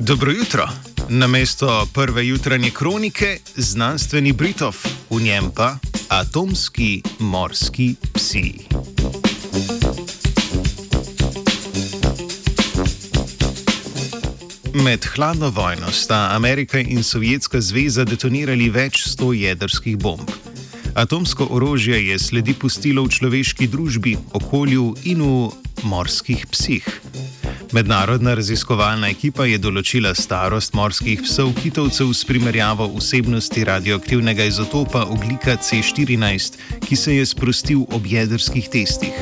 Dobro jutro. Na mesto prve jutranje kronike znanstveni Britov, v njem pa atomski morski psi. Med hladno vojno sta Amerika in Sovjetska zveza detonirali več sto jedrskih bomb. Atomsko orožje je sledi pustilo v človeški družbi, okolju in v morskih psih. Mednarodna raziskovalna ekipa je določila starost morskih psov kitovcev s primerjavo vsebnosti radioaktivnega izotopa oglika C14, ki se je sprostil ob jedrskih testih.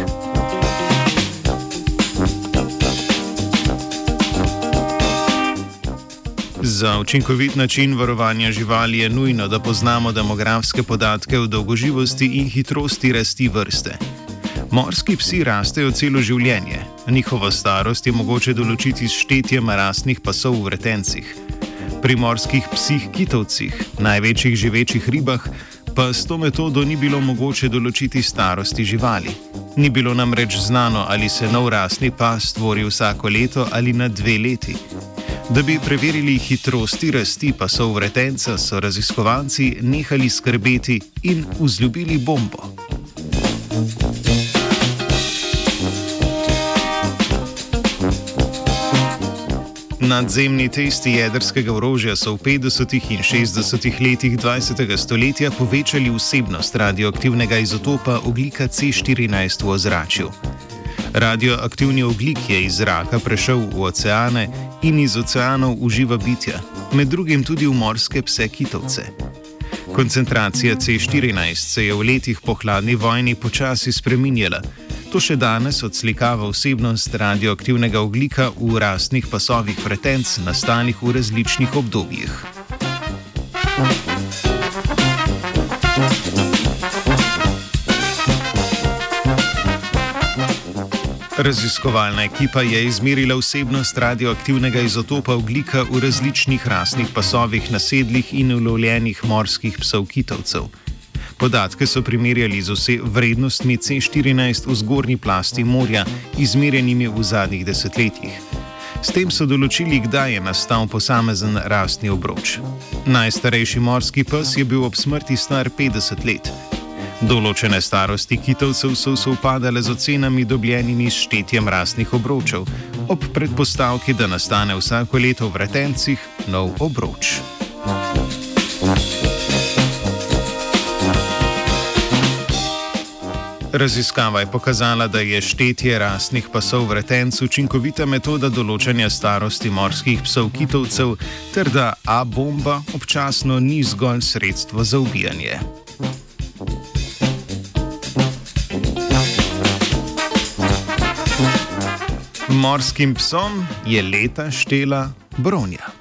Za učinkovit način varovanja živali je nujno, da poznamo demografske podatke o dolgoživosti in hitrosti rasti vrste. Morski psi rastejo celo življenje, njihovo starost je mogoče določiti s štetjem rastnih pasov v vretencih. Pri morskih psih kitovcih, največjih živečih ribah, pa s to metodo ni bilo mogoče določiti starosti živali. Ni bilo namreč znano, ali se nov rastni pas tvori vsako leto ali na dve leti. Da bi preverili hitrosti rasti pasov vretenca, so raziskovalci nehali skrbeti in vzljubili bombo. Nadzemni testi jedrskega orožja so v 50. in 60. letih 20. stoletja povečali vsebnost radioaktivnega izotopa oglika C14 v ozračju. Radioaktivni oglik je iz zraka prešel v oceane in iz oceanov uživa bitja, med drugim tudi v morske pse kitovce. Koncentracija C14 se je v letih po hladni vojni počasi spreminjala. To še danes odslikava vsebnost radioaktivnega oglika v rastnih pasovih pretenc, nastalih v različnih obdobjih. Raziskovalna ekipa je izmerila vsebnost radioaktivnega izotopa oglika v različnih rastnih pasovih nasedlih in ulovljenih morskih psov kitovcev. Podatke so primerjali z vse vrednostmi C14 v zgornji plasti morja, izmerjenimi v zadnjih desetletjih. S tem so določili, kdaj je nastal posamezen rastni obroč. Najstarejši morski pes je bil ob smrti star 50 let. Določene starosti kitovcev so sovpadale z ocenami dobljenimi s štetjem rastnih obročev, ob predpostavki, da nastane vsako leto v vretencih nov obroč. Raziskava je pokazala, da je štetje rastnih pasov vretenc učinkovita metoda določanja starosti morskih psov kitovcev, ter da A-bomba občasno ni zgolj sredstvo za ubijanje. Morskim psom je leta štela bronja.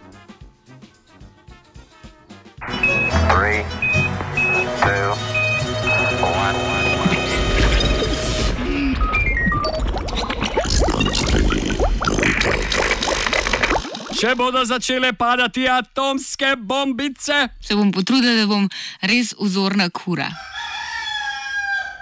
Če bodo začele padati atomske bombice, se bom potrudila, da bom res vzorna kura.